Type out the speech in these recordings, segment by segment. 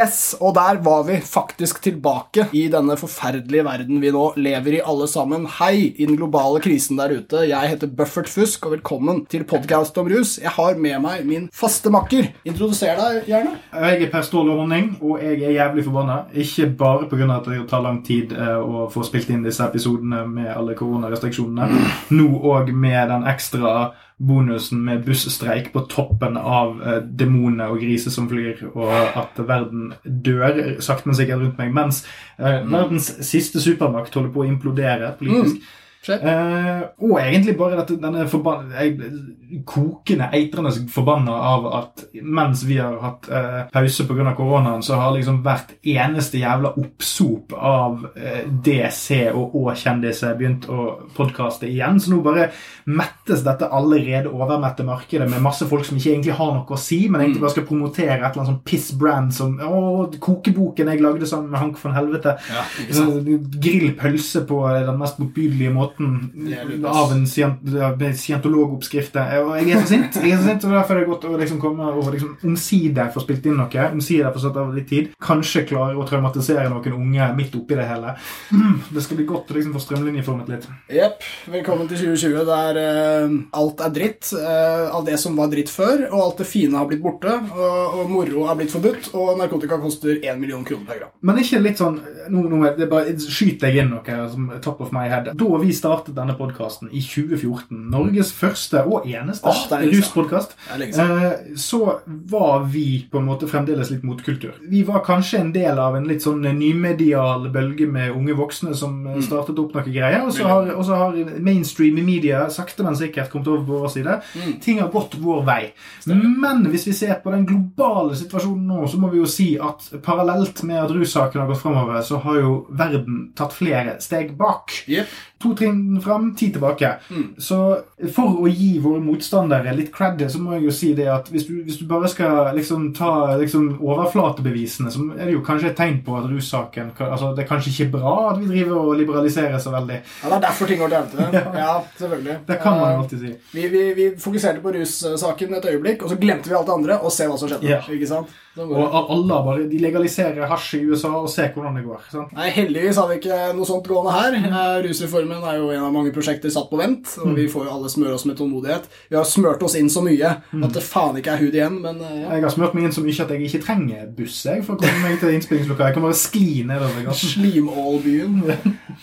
Yes, og der var vi faktisk tilbake i denne forferdelige verden vi nå lever i alle sammen. Hei i den globale krisen der ute. Jeg heter Buffert Fusk, og velkommen til podcast om rus. Jeg har med meg min faste makker. Introduser deg gjerne. Jeg er Per Ståle Honning, og jeg er jævlig forbanna. Ikke bare pga. at det tar lang tid eh, å få spilt inn disse episodene med alle koronarestriksjonene, nå òg med den ekstra bonusen med busstreik på toppen av eh, demoner og griser som flyr, og at verden dør sakte, men sikkert rundt meg, mens eh, verdens siste supermakt holder på å implodere politisk. Eh, og egentlig bare dette, denne jeg, kokende, eitrende forbanna av at mens vi har hatt eh, pause pga. koronaen, så har liksom hvert eneste jævla oppsop av eh, DC og Å-kjendiser begynt å podkaste igjen. Så nå bare mettes dette allerede overmette markedet med masse folk som ikke egentlig har noe å si, men egentlig bare skal promotere et eller annet sånn piss-brand som Å, kokeboken jeg lagde sammen med Hank von Helvete. Ja, ikke Grill pølse på den mest motbydelige måten Ass. av en scient- scientologoppskrift. Og jeg er så sint, jeg er så sint, og derfor er det godt å liksom komme og liksom omsider få spilt inn noe. Omsider få satt av litt tid. Kanskje klare å traumatisere noen unge midt oppi det hele. Mm, det skal bli godt å liksom få strømlinjeformet litt. Jepp. Velkommen til 2020, der uh, alt er dritt Uh, av det som var dritt før, og alt det fine har blitt borte, og, og moro har blitt forbudt, og narkotika koster 1 million kroner per gram. Men ikke litt sånn nå, nå er det bare, Skyter jeg inn noe som top of my head. Da vi startet denne podkasten i 2014, Norges første og eneste siden. ruspodkast, eh, så var vi på en måte fremdeles litt motkultur. Vi var kanskje en del av en litt sånn nymedial bølge med unge voksne som Mm. eh, startet opp noen greier, og så har, og så har mainstream media sakte, men sikkert kommet over på vår side. Mm. Ting har gått vår vei. Men hvis vi ser på den globale situasjonen nå, så må vi jo si at parallelt med at russaken har gått fremover, så har jo verden tatt flere steg bak. Yep. To trinn fram, ti tilbake. Så for å gi våre motstandere litt cred, så må jeg jo si det at hvis du, hvis du bare skal liksom ta liksom overflatebevisene, så er det jo kanskje et tegn på at russaken altså Det er kanskje ikke bra at vi driver og liberaliserer så veldig. Ja, Det er derfor ting går til helvete. Ja, selvfølgelig. Det kan man Eh, jo alltid si. Vi, vi, vi fokuserte på russaken et øyeblikk, og så glemte vi alt det andre, og se hva som skjedde. Ja. Ikke sant? Og alle bare, de legaliserer hasj i USA og ser hvordan det går. sant? Nei, Heldigvis har vi ikke noe sånt gående her. Eh, Rusreformen er jo en av mange prosjekter satt på vent, og vi får jo alle smøre oss med tålmodighet. Vi har smørt oss inn så mye at det faen ikke er hud igjen, men eh, ja. Jeg har smurt meg inn så mye at jeg ikke trenger buss jeg, for å komme meg til innspillingslokalet. Jeg kan bare skli nedover gaten. Slimålbyen.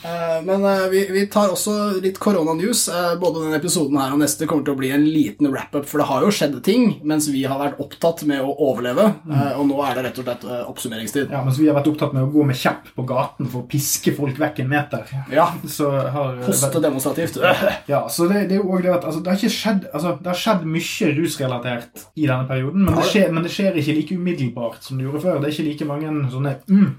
Eh, Men vi, vi tar også litt koronanews. Eh, Både denne episoden her og neste kommer til å bli en liten wrap-up, for det har jo skjedd ting mens vi har vært opptatt med å overleve, eh, og nå er det rett og slett eh, oppsummeringstid. Ja, Mens vi har vært opptatt med å gå med kjepp på gaten for å piske folk vekk en meter. Ja. Så har Hoste demonstrativt. Ja, så det, det er jo også det at altså, det, har ikke skjedd, altså, det har skjedd mye rusrelatert i denne perioden, men det, det- skjer, men det skjer ikke like umiddelbart som det gjorde før. Det er ikke like mange sånne mm,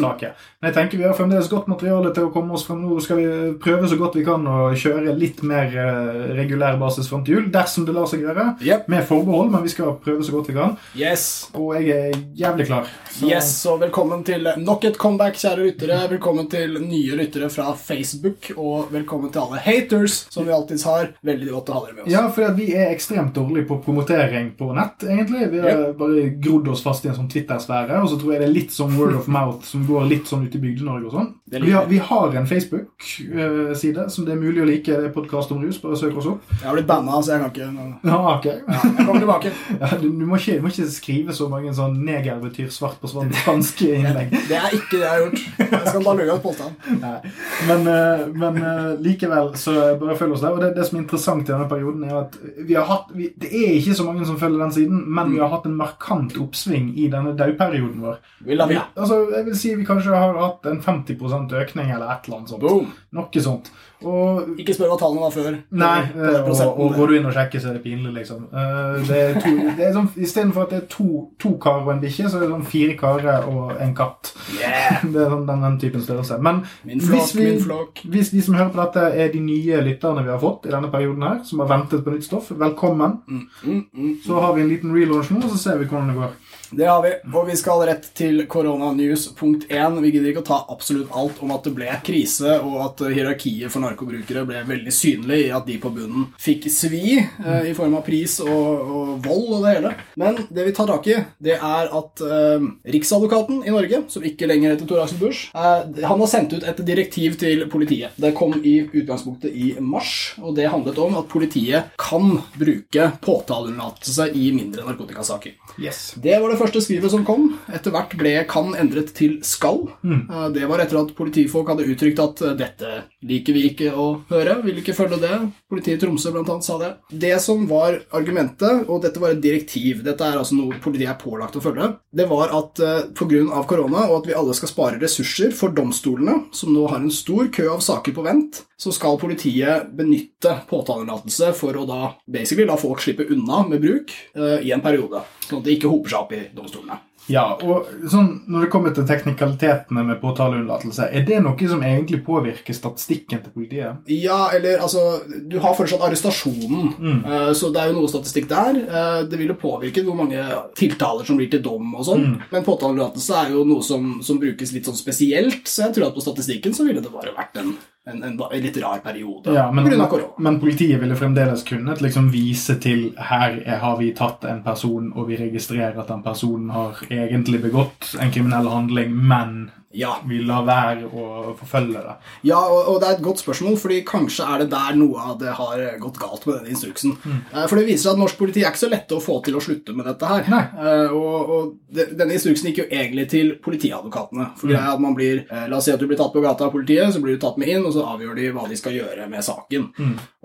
saker. Men jeg tenker vi har fremdeles godt materiale til å komme oss frem. Nå skal vi prøve så godt vi kan å kjøre litt mer eh, regulær basis fram til jul, dersom det lar seg gjøre. Yep. Med forbehold, men vi skal prøve så godt vi kan. Yes. Og jeg er jævlig klar. Så- Yes, og velkommen til nok et comeback, kjære lyttere. Velkommen til nye lyttere fra Facebook, og velkommen til alle haters, som vi alltids har. Veldig godt å ha dere med oss. Ja, for vi er ekstremt dårlige på promotering på nett, egentlig. Vi har bare grodd oss fast i en sånn Twitter-sfære, og så tror jeg det er litt sånn word of mouth som går litt sånn ut i Bygde-Norge og sånn. Vi har, vi har en Facebook-side som det er mulig å like. Det er podkast om rus. Bare søk oss opp. Jeg har blitt banna, så jeg kan ikke Ja, ok. ja, Jeg kommer tilbake. Ja, du, du, må ikke, du må ikke skrive så mange sånn 'neger betyr svart på svart spanske innlegg. Det er ikke det jeg har gjort. Jeg skal bare løye ut påstanden. Men, eh, men eh, likevel, så bare følg oss der. Og det, det som er interessant i denne perioden, er at vi har hatt vi, Det er ikke så mange som følger den siden, men vi har hatt en markant oppsving i denne dauperioden vår. Vi. altså, jeg vil si vi kanskje har hatt en 50 økning eller et eller annet sånt. Boom. Noe sånt. Og Ikke spør hva tallene var før. Nei, eh, og, og går du inn og sjekker, så er det pinlig, liksom. Eh, Det er to, det er sånn, Istedenfor at det er to, to karer og en bikkje, så er det sånn fire karer og en katt. Yeah. Det er sånn den, den typen størrelse. Men flok, hvis, vi, hvis de som hører på dette, er de nye lytterne vi har fått i denne perioden her, som har ventet på nytt stoff, velkommen. Mm, mm. Så har vi en liten relaunch nå, og så ser vi hvordan det går. Det har vi, og vi skal rett til koronanews punkt 1. Vi gidder ikke å ta absolutt alt om at det ble krise, og at hierarkiet for narkobrukere ble veldig synlig i at de på bunnen fikk svi eh, i form av pris og, og, vold og det hele. Men det vi tar tak i, det er at eh, Riksadvokaten i Norge, som ikke lenger heter Tor Axel Busch, eh, han har sendt ut et direktiv til politiet. Det kom i utgangspunktet i mars, og det handlet om at politiet kan bruke påtaleunnlatelse i mindre narkotikasaker. Yes. Det var det første skrivet som kom. Etter hvert ble 'kan' endret til 'skal'. Mm. Det var etter at politifolk hadde uttrykt at eh, dette liker vi ikke å høre, vil ikke følge det. Politiet i Tromsø annet sa det. Det som var argumentet, og dette var et direktiv, dette er altså noe politiet er pålagt å følge, det var at eh, pga. korona og at vi alle skal spare ressurser for domstolene, som nå har en stor kø av saker på vent, så skal politiet benytte påtalelatelse for å da basically la folk slippe unna med bruk eh, i en periode, sånn at det ikke hoper seg opp i domstolene. Ja, og sånn, Når det kommer til teknikalitetene med påtaleunnlatelse, er det noe som egentlig påvirker statistikken til politiet? Ja, eller altså Du har fortsatt arrestasjonen, eh, så det er jo noe statistikk der. Eh, Det vil jo påvirke hvor mange tiltaler som blir til dom og sånn. Men påtaleunnlatelse er jo noe som, som brukes litt sånn spesielt, så jeg tror at på statistikken så ville det bare vært en, en, en, en litt rar periode Ja, men, pga. korona. men politiet ville fremdeles kunnet liksom vise til her er, har vi tatt en person, og vi registrerer at den personen har egentlig begått en kriminell handling, men Ja, vi lar være å forfølge det. Ja, og, og det er et godt spørsmål, fordi kanskje er det der noe av det har gått galt med denne instruksen. Mm. For det viser at norsk politi er ikke så lette å få til å slutte med dette her. Eh, Og, og denne instruksen gikk jo egentlig til politiadvokatene. For greia er at man blir, eh, La oss si at du blir tatt på gata av politiet, så blir du tatt med inn, og så avgjør de hva de skal gjøre med saken.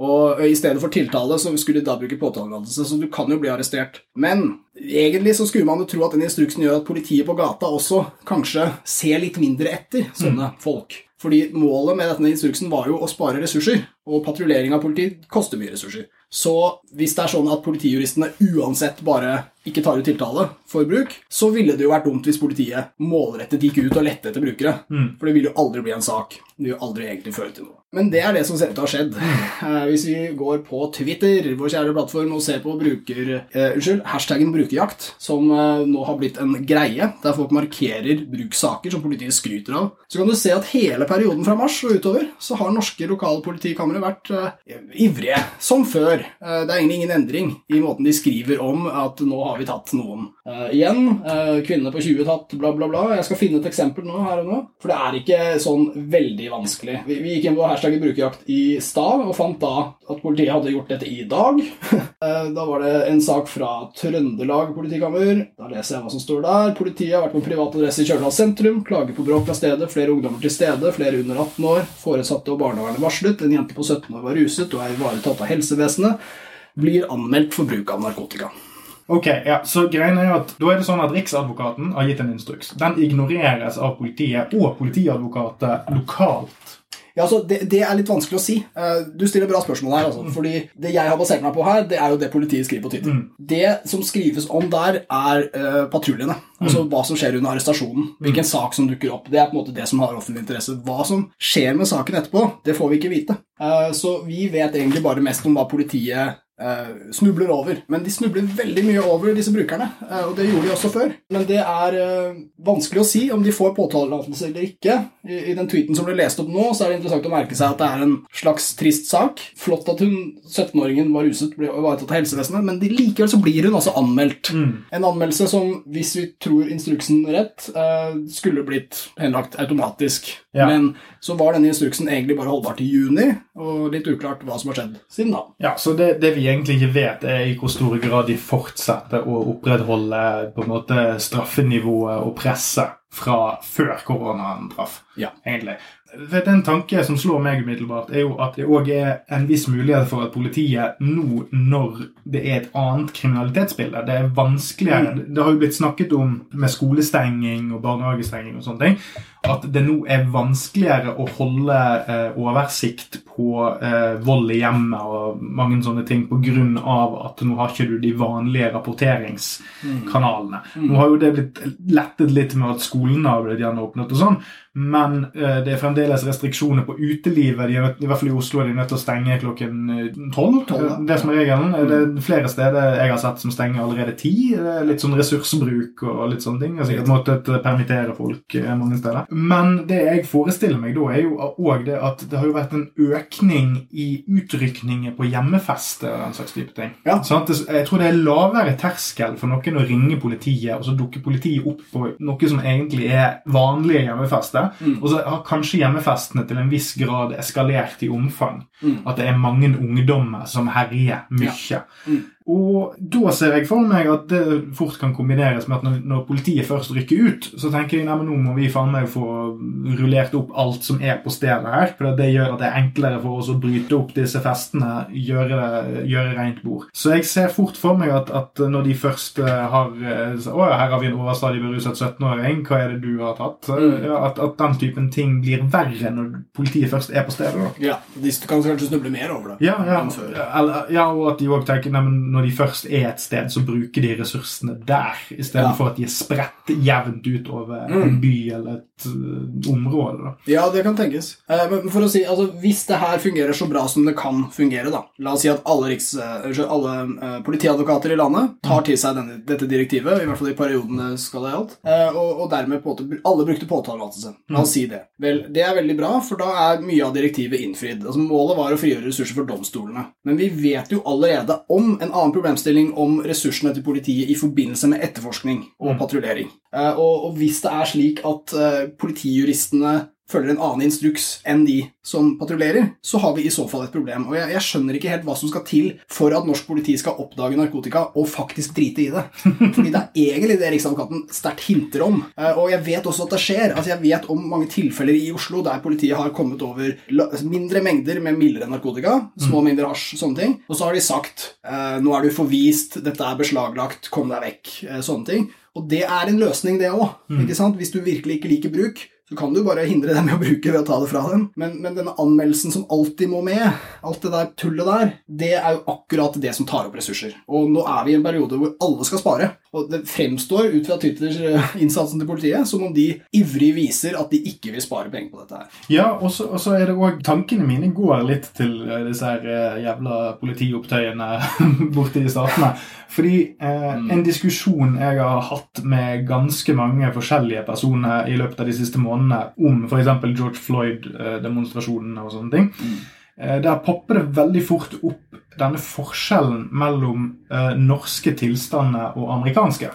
Og eh, i stedet for tiltale så skulle de da bruke påtalelatelse, så du kan jo bli arrestert. Men egentlig så skulle man jo tro at den instruksen gjør at politiet på gata også kanskje ser litt mindre etter sånne folk. Fordi målet med denne instruksen var jo å spare ressurser, og patruljering av politi koster mye ressurser. Så hvis det er sånn at politijuristene uansett bare ikke tar ut tiltale for bruk, så ville det jo vært dumt hvis politiet målrettet gikk ut og lette etter brukere. For det ville jo aldri bli en sak. Det vil jo aldri egentlig føre til noe. Men det er det som ser ut til å ha skjedd. Eh, hvis vi går på Twitter, vår kjære plattform, og ser på bruker, eh, unnskyld, hashtaggen brukerjakt, som eh, nå har blitt en greie, der folk markerer brukssaker som politiet skryter av, så kan du se at hele perioden fra mars og utover, så har norske lokale politikamre vært eh, ivrige, som før. Eh, det er egentlig ingen endring i måten de skriver om at nå har vi tatt noen. Eh, igjen, eh, kvinne på 20 tatt, bla, bla, bla. Jeg skal finne et eksempel nå, her og nå. For det er ikke sånn veldig vanskelig. Vi, vi gikk inn på hashtaggen brukerjakt i stad, og fant da at politiet hadde gjort dette i dag. Eh, da var det en sak fra Trøndelag politikammer. Da leser jeg hva som står der. Politiet har vært på privat adresse i Kjørdal sentrum. Klager på bråk av stedet. Flere ungdommer til stede. Flere under 18 år. Foresatte og barnevernet varslet. En jente på 17 år var ruset og er ivaretatt av helsevesenet. Blir anmeldt for bruk av narkotika. Ok, ja, så greien er at Da er det sånn at Riksadvokaten har gitt en instruks. Den ignoreres av politiet og politiadvokater lokalt. Ja, altså, det, det er litt vanskelig å si. Eh, Du stiller bra spørsmål her. Altså, fordi Det jeg har basert meg på her, det er jo det politiet skriver på Twitter. Det som skrives om der, er uh, patruljene. Altså hva som skjer under arrestasjonen. Hvilken sak som dukker opp. Det er på en måte det som har offentlig interesse. Hva som skjer med saken etterpå, det får vi ikke vite. Uh, Så vi vet egentlig bare mest om hva politiet snubler over. Men de snubler veldig mye over disse brukerne, eh, og det gjorde de også før. Men det er eh, vanskelig å si om de får påtalelatelse eller ikke. I, den tweeten som ble lest opp nå, så er det interessant å merke seg at det er en slags trist sak. Flott at hun, 17-åringen, var ruset, og ivaretatt av helsevesenet, men likevel så blir hun altså anmeldt. En anmeldelse som, hvis vi tror instruksen rett, eh, skulle blitt henlagt automatisk. Ja. Men så var denne instruksen egentlig bare holdbar til juni, og litt uklart hva som har skjedd siden da. Ja, så det, det vi egentlig ikke vet, er i hvor stor grad de fortsetter å opprettholde på en måte straffenivået og presset fra før koronaen traff. Ja. egentlig. Den tanke som slår meg umiddelbart, er jo at det òg er en viss mulighet for at politiet nå, når det er et annet kriminalitetsbilde Det er vanskeligere Det har jo blitt snakket om med skolestenging og barnehagestenging og sånne ting, at det nå er vanskeligere å holde eh, oversikt på eh, vold i hjemmet og mange sånne ting pga. at nå har ikke du de vanlige rapporteringskanalene. Nå har jo det blitt lettet litt med at skolene har blitt gjenåpnet og sånn, Men eh, det er fremdeles restriksjoner på utelivet. De er, I hvert fall i Oslo er de nødt til å stenge klokken tolv. Tolv. Det som er regelen. Det er flere steder jeg har sett som stenger allerede ti. Litt sånn ressursbruk og litt sånne ting. Jeg har sikkert måttet permittere folk eh, mange steder. Men det jeg forestiller meg da, er jo òg det at det har jo vært en økning i utrykninger på hjemmefeste og den slags type ting. Ja. Sånn jeg tror det er lavere terskel for noen å ringe politiet, og så dukker politiet opp på noe som egentlig er vanlige hjemmefester. Mm. Og så har kanskje hjemmefestene til en viss grad eskalert i omfang. Mm. At det er mange ungdommer som herjer mye. Mm. Og da ser jeg for meg at det fort kan kombineres med at når, når politiet først rykker ut, så tenker jeg at nå må vi faen meg få rullert opp alt som er på stedet her. For det gjør at det er enklere for oss å bryte opp disse festene, gjøre, gjøre rent bord. Så jeg ser fort for meg at, at når de først eh, har eh, så, Å ja, her har vi en overstadig beruset 17-åring, hva er det du har tatt? Mm. Ja, at, at den typen ting blir verre når politiet først er på stedet. da. Ja, De kan kanskje snuble mer over det Ja, ja. enn før. Eller, ja, og at de også tenker nei, men når de først er et sted, så bruker de ressursene der, istedenfor Ja. at de er spredt jevnt utover Mm. en by eller et uh, område. da. Ja, det kan tenkes. Eh, Men for å si, altså, Hvis det her fungerer så bra som det kan fungere, da La oss si at alle, riks, eh, alle uh, politiadvokater i landet tar til seg denne, dette direktivet, i hvert fall i perioden skal det gjaldt, eh, og, og dermed på måte alle brukte påtaletillatelse. La oss si det. Vel, Det er veldig bra, for da er mye av direktivet innfridd. Altså, Målet var å frigjøre ressurser for domstolene. Men vi vet jo allerede om en annen problemstilling om ressursene til politiet i forbindelse med etterforskning og patruljering. Eh, Og, og hvis det er slik at eh, politijuristene følger en annen instruks enn de som patruljerer, så har vi i så fall et problem. Og jeg, jeg skjønner ikke helt hva som skal til for at norsk politi skal oppdage narkotika og faktisk drite i det. Fordi det er egentlig det Riksadvokaten sterkt hinter om. Eh, Og jeg vet også at det skjer. Altså Jeg vet om mange tilfeller i Oslo der politiet har kommet over mindre mengder med mildere narkotika, små mengder hasj, sånne ting, og så har de sagt eh, nå er du forvist, dette er beslaglagt, kom deg vekk, eh, sånne ting. Og det er en løsning, det òg. Hvis du virkelig ikke liker bruk, så kan du bare hindre dem i å bruke ved å ta det fra dem. Men, men denne anmeldelsen som alltid må med, alt det der tullet der, det er jo akkurat det som tar opp ressurser. Og nå er vi i en periode hvor alle skal spare. Og det fremstår ut fra Twitter-innsatsen til politiet som om de ivrig viser at de ikke vil spare penger på dette her. Ja, og så er det òg Tankene mine går litt til eh, disse her eh, jævla politiopptøyene borte i statene. Fordi eh, en diskusjon jeg har hatt med ganske mange forskjellige personer i løpet av de siste månedene om f.eks. George Floyd-demonstrasjonene og sånne ting, Mm. der popper det veldig fort opp denne forskjellen mellom eh, norske tilstander og amerikanske.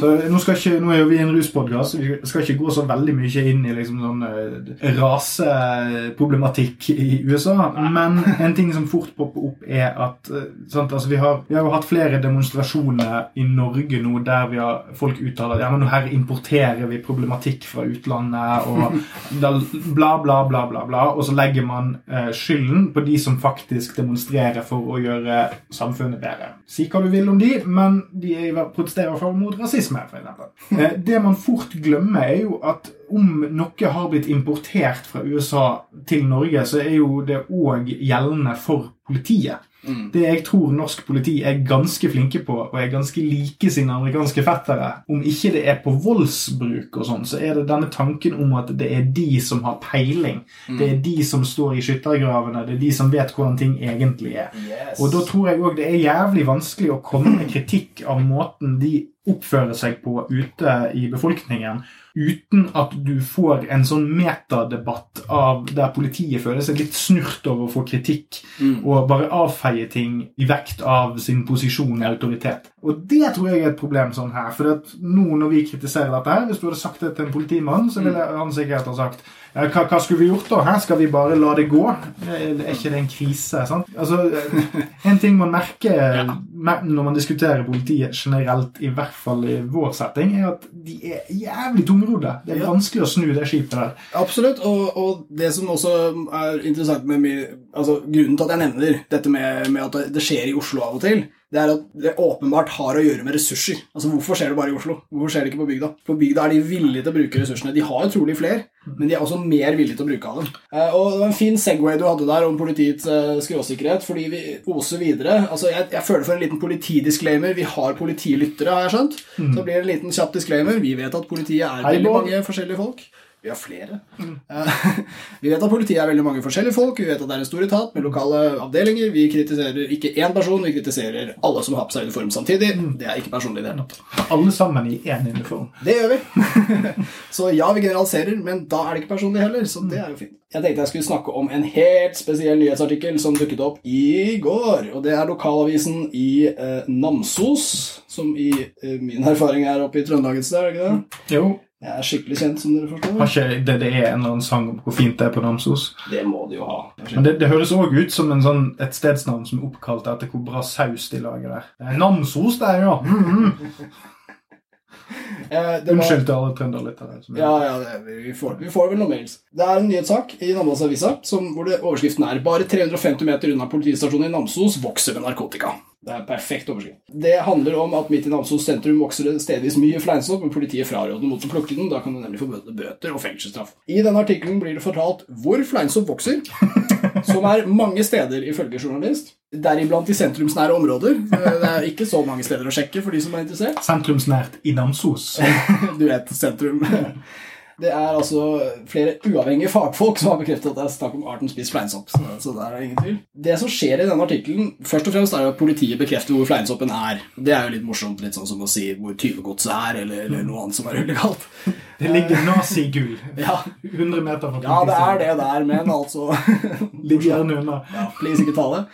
Så nå, skal ikke, nå er jo vi en ruspodkast, så vi skal ikke gå så veldig mye inn i liksom sånn eh, raseproblematikk i USA. Men en ting som fort popper opp, er at eh, sant, altså vi, har, vi har jo hatt flere demonstrasjoner i Norge nå der vi har folk uttaler at ja, men her importerer vi problematikk fra utlandet, og da, bla, bla, bla, bla, bla. Og så legger man eh, skylden på de som faktisk demonstrerer for å gjøre samfunnet bedre. Si hva du vil om de, men de er, protesterer i hvert fall mot rasisme, f.eks. Eh, det man fort glemmer, er jo at om noe har blitt importert fra USA til Norge, så er jo det òg gjeldende for politiet. Det jeg tror norsk politi er ganske flinke på, og er ganske like sine amerikanske fettere, om ikke det er på voldsbruk og sånn, så er det denne tanken om at det er de som har peiling. Det er de som står i skyttergravene, det er de som vet hvordan ting egentlig er. Og da tror jeg òg det er jævlig vanskelig å komme med kritikk av måten de oppfører seg på ute i befolkningen, uten at du får en sånn metadebatt av der politiet føler seg litt snurt over å få kritikk, og bare avfeie ting i vekt av sin posisjon og autoritet. Og det tror jeg er et problem sånn her. For at nå når vi kritiserer dette her, hvis du hadde sagt det til en politimann, så ville han sikkert ha sagt hva, hva skulle vi gjort da? Her skal vi bare la det gå? Er er ikke det en krise? sant? Altså, En ting man merker ja. når man diskuterer politiet generelt, i hvert fall i vår setting, er at de er jævlig tungrodde. Det er vanskelig å snu det skipet der. Absolutt, og, og det som også er interessant med altså, Grunnen til at jeg nevner dette med, med at det- skjer i Oslo av og til, det er at det åpenbart har å gjøre med ressurser. Altså, Hvorfor skjer det bare i Oslo? Hvorfor skjer det ikke på bygda? På bygda er de villige til å bruke ressursene. De har jo trolig flere, men de er også mer villige til å bruke av dem. Eh, og Det var en fin Segway du hadde der om politiets eh, skråsikkerhet, fordi vi oser videre. Altså, jeg, jeg føler for en liten politidisclaimer. Vi har politilyttere, har jeg skjønt. Så blir det en liten kjapp disclaimer. Vi vet at politiet er Hei, veldig mange forskjellige folk. Vi har flere. Mm. vi vet at politiet er veldig mange forskjellige folk. Vi vet at det er en stor etat med lokale avdelinger. Vi kritiserer ikke én person, vi kritiserer alle som har på seg uniform samtidig. Det er ikke personlig, i det. hele tatt. Alle sammen i én uniform. Det gjør vi. så ja, vi generaliserer, men da er det ikke personlig heller, så det er jo fint. Jeg tenkte jeg skulle snakke om en helt spesiell nyhetsartikkel som dukket opp i går. Og det er lokalavisen i eh, Namsos, som i eh, min erfaring er oppe i Trøndelag et sted, er det ikke det? Jo. Jeg er skikkelig kjent, som dere forstår. Har ikke det, det er en eller annen sang om hvor fint det er på Namsos? Det må de jo ha. Men det, det høres òg ut som en sånn, et stedsnavn som er oppkalt etter hvor bra saus de lager der. Det er Namsos der, ja! Mm -hmm. Eh, det var- Unnskyld til alle trønderlyttere. Ja, ja, det, vi, får, vi får vel noen mails. Det er en nyhetssak i Namdalsavisa hvor det, overskriften er 'Bare 350 meter unna politistasjonen i Namsos vokser med narkotika'. Det er en perfekt overskrift. Det handler om at midt i Namsos sentrum vokser det stedvis mye fleinsopp, men politiet fraråder mot å plukke den. Da kan du nemlig få bøte- bøter og fengselsstraff. I denne artikkelen blir det fortalt hvor fleinsopp vokser, som er mange steder ifølge journalist. Deriblant i sentrumsnære områder. Det er ikke så mange steder å sjekke for de som er interessert. Sentrumsnært i Namsos. Du vet, sentrum. Det er altså flere uavhengige fagfolk som har bekreftet at det er snakk om arten spiss fleinsopp. Så, der er det ingen tvil. Det som skjer i denne artikkelen, først og fremst er at politiet bekrefter hvor fleinsoppen er. Det er jo litt morsomt, litt sånn som å si hvor tyvegodset er, eller, eller noe annet som er illegalt. Det ligger nazigull Ja, 100 meter fra ja, det er det der, men altså Ligg gjerne unna. Ja, please, ikke ta det.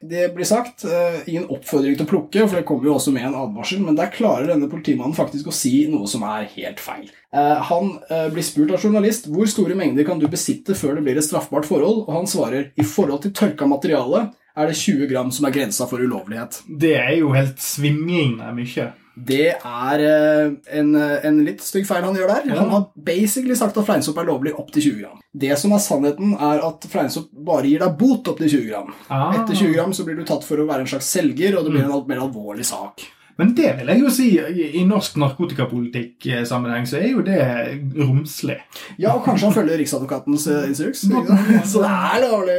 Det blir sagt eh, ingen oppfordring til å plukke, for det kommer jo også med en advarsel, men der klarer denne politimannen faktisk å si noe som er helt feil. Eh, han eh, blir spurt av journalist hvor store mengder kan du besitte før det blir et straffbart forhold, og han svarer i forhold til tørka materiale er det 20 gram som er grensa for ulovlighet. Det er jo helt svimlende mye. Det er eh, en, en litt stygg feil han gjør der. Han har basically sagt at fleinsopp er lovlig opp til 20 gram. Det som er sannheten, er at fleinsopp bare gir deg bot opp til 20 gram. Ah. Etter 20 gram så blir du tatt for å være en slags selger, og det blir en alt mer alvorlig sak. Men det vil jeg jo si, i norsk narkotikapolitikk-sammenheng så er jo det romslig. Ja, og kanskje han følger Riksadvokatens eh, instruks. Så det er lovlig.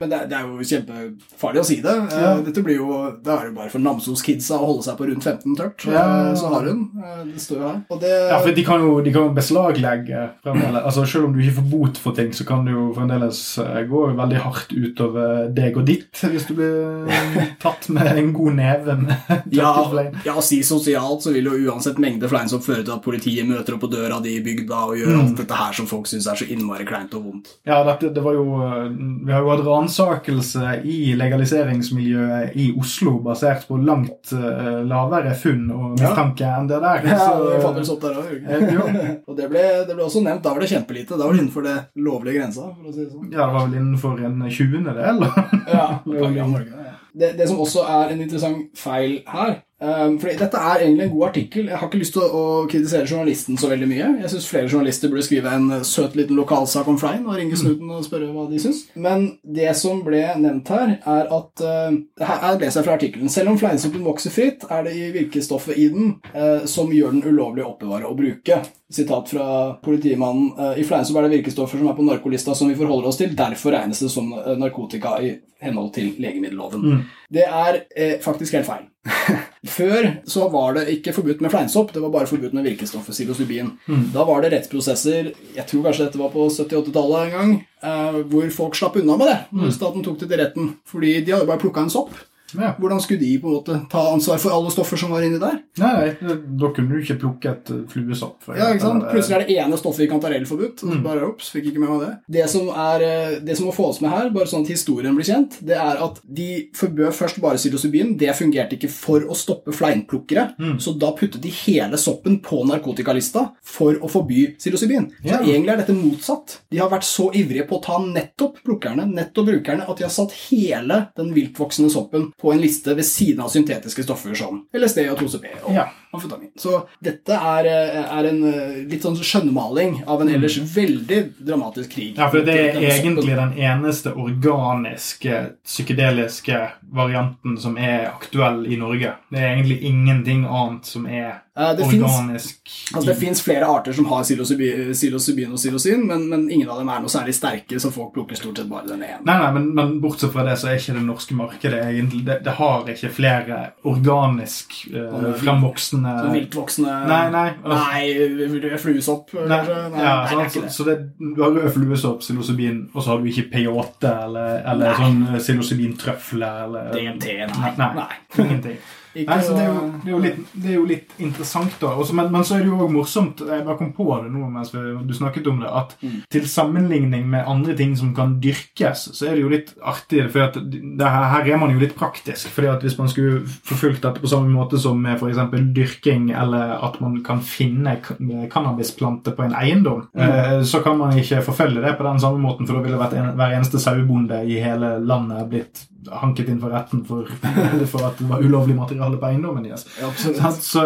Men det, det er jo kjempefarlig å si det. Eh, Ja. Dette blir jo, Da er det jo bare for Namsos-kidsa å holde seg på rundt 15 tørt. Ja. Eh, Så har hun. Eh, Det står jo her. Og det, Ja, for De kan jo, de kan jo beslaglegge fremdeles. Altså, Selv om du ikke får bot for ting, så kan det jo fremdeles gå veldig hardt utover deg og ditt hvis du blir tatt med en god neve med ja, ja, si sosialt så vil jo uansett mengde fleinsopp føre til at politiet møter opp på døra di i bygda og gjør Mm. alt dette her som folk syns er så innmari kleint og vondt. Ja, dette, det var jo, Vi har jo hatt ransakelse i legaliseringsmiljøet i Oslo basert på langt uh, lavere funn og Ja. mistanke enn det der. Ja, Så, det fantes opp der også, eh. Og det ble, det ble også nevnt. Da var det kjempelite. Da var det innenfor det lovlige grensa. for å si det sånn. Ja, det var vel innenfor en tjuendedel. Ja, det, det som også er en interessant feil her um, fordi Dette er egentlig en god artikkel. Jeg har ikke lyst til å, å kritisere journalisten så veldig mye. Jeg syns flere journalister burde skrive en eh, søt liten lokalsak om Flein og ringe snuten og spørre hva de syns. Men det som ble nevnt her, er at uh, Her leser jeg fra artikkelen. Selv om fleinsoppen vokser fritt, er det i virkestoffet i den uh, som gjør den ulovlig å oppbevare og bruke. Sitat fra politimannen. Uh, I fleinsupp er det virkestoffer som er på narkolista som vi forholder oss til. Derfor regnes det som narkotika i henhold til legemiddelloven. Det er eh, faktisk helt feil. Før så var det ikke forbudt med fleinsopp, det var bare forbudt med virkestoffet psilocybin. Da var det rettsprosesser jeg tror kanskje dette var på 70-80-tallet en gang, eh, hvor folk slapp unna med det Mm. staten tok det til retten. Fordi de hadde bare plukka en sopp. Ja. Hvordan skulle de på en måte ta ansvar for alle stoffer som var inni der? Nei, da kunne du ikke plukke et eh, fluesopp. Ja, ikke sant? Plutselig er det ene stoffet i kantarell forbudt. og Bare, ups, fikk ikke med meg det. Det som, er, eh, det som må få oss med her, bare sånn at historien blir kjent, det er at de forbød først bare psilocybin. Det fungerte ikke for å stoppe fleinplukkere, så da puttet de hele soppen på narkotikalista for å forby psilocybin. Så Ja. egentlig er dette motsatt. De har vært så ivrige på å ta nettopp plukkerne, nettopp brukerne, at de har satt hele den viltvoksende soppen på en liste ved siden av syntetiske stoffer som LSD og 2CP og Ja. Amfetamin. Så dette er, eh, er en eh, litt sånn skjønnmaling av en ellers veldig dramatisk krig. Mm. Ja, for det er egentlig den eneste organiske, psykedeliske varianten som er aktuell i Norge. Det er egentlig ingenting annet som er det det finnes- Altså, det fins flere arter som har psilocybin psilocybin og psilocin, men, men ingen av dem er noe særlig sterke, så folk plukker stort sett bare den ene. Nei, nei, men, men bortsett fra det så er ikke det norske markedet egentlig Det, det har ikke flere organisk eh, fremvoksende Sånn viltvoksende Nei, nei. Nei, fluesopp, Nei, kanskje? Nei, ja, nei, det ikke det. så det, du har rød fluesopp, psilocybin, og så har du ikke peyote eller, eller Nei. sånn eh, psilocybintrøfler eller DMT, nei. Nei, Nei. ingenting. Nei, så det er, jo, det, er litt, det er jo litt interessant, da. Også, men, men så er det jo òg morsomt Jeg bare kom på det nå mens du snakket om det, at Mm. til sammenligning med andre ting som kan dyrkes, så er det jo litt artig. For at det her, her er man jo litt praktisk. fordi at hvis man skulle forfulgt dette på samme måte som med f.eks. dyrking, eller at man kan finne cannabisplanter på en eiendom, Mm. eh, så kan man ikke forfølge det på den samme måten, for da ville hver eneste sauebonde i hele landet blitt hanket inn for retten for, for at det var ulovlig materiale på eiendommen deres. Ja, Så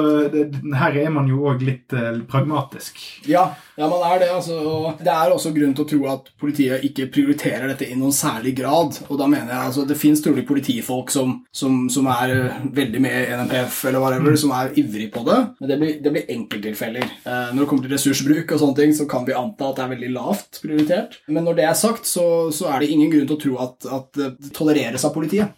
her er man jo òg litt eh, pragmatisk. Ja, ja, man er det. altså. Og det er også grunn til å tro at politiet ikke prioriterer dette i noen særlig grad. Og da mener jeg altså, Det fins trolig politifolk som, som, som er eh, veldig med i NMPF, eller whatever, som er ivrig på det. Men det blir, det blir enkelttilfeller. Eh, når det kommer til ressursbruk, og sånne ting, så kan vi anta at det er veldig lavt prioritert. Men når det er sagt, så, så er det ingen grunn til å tro at, at det tolereres av politiet.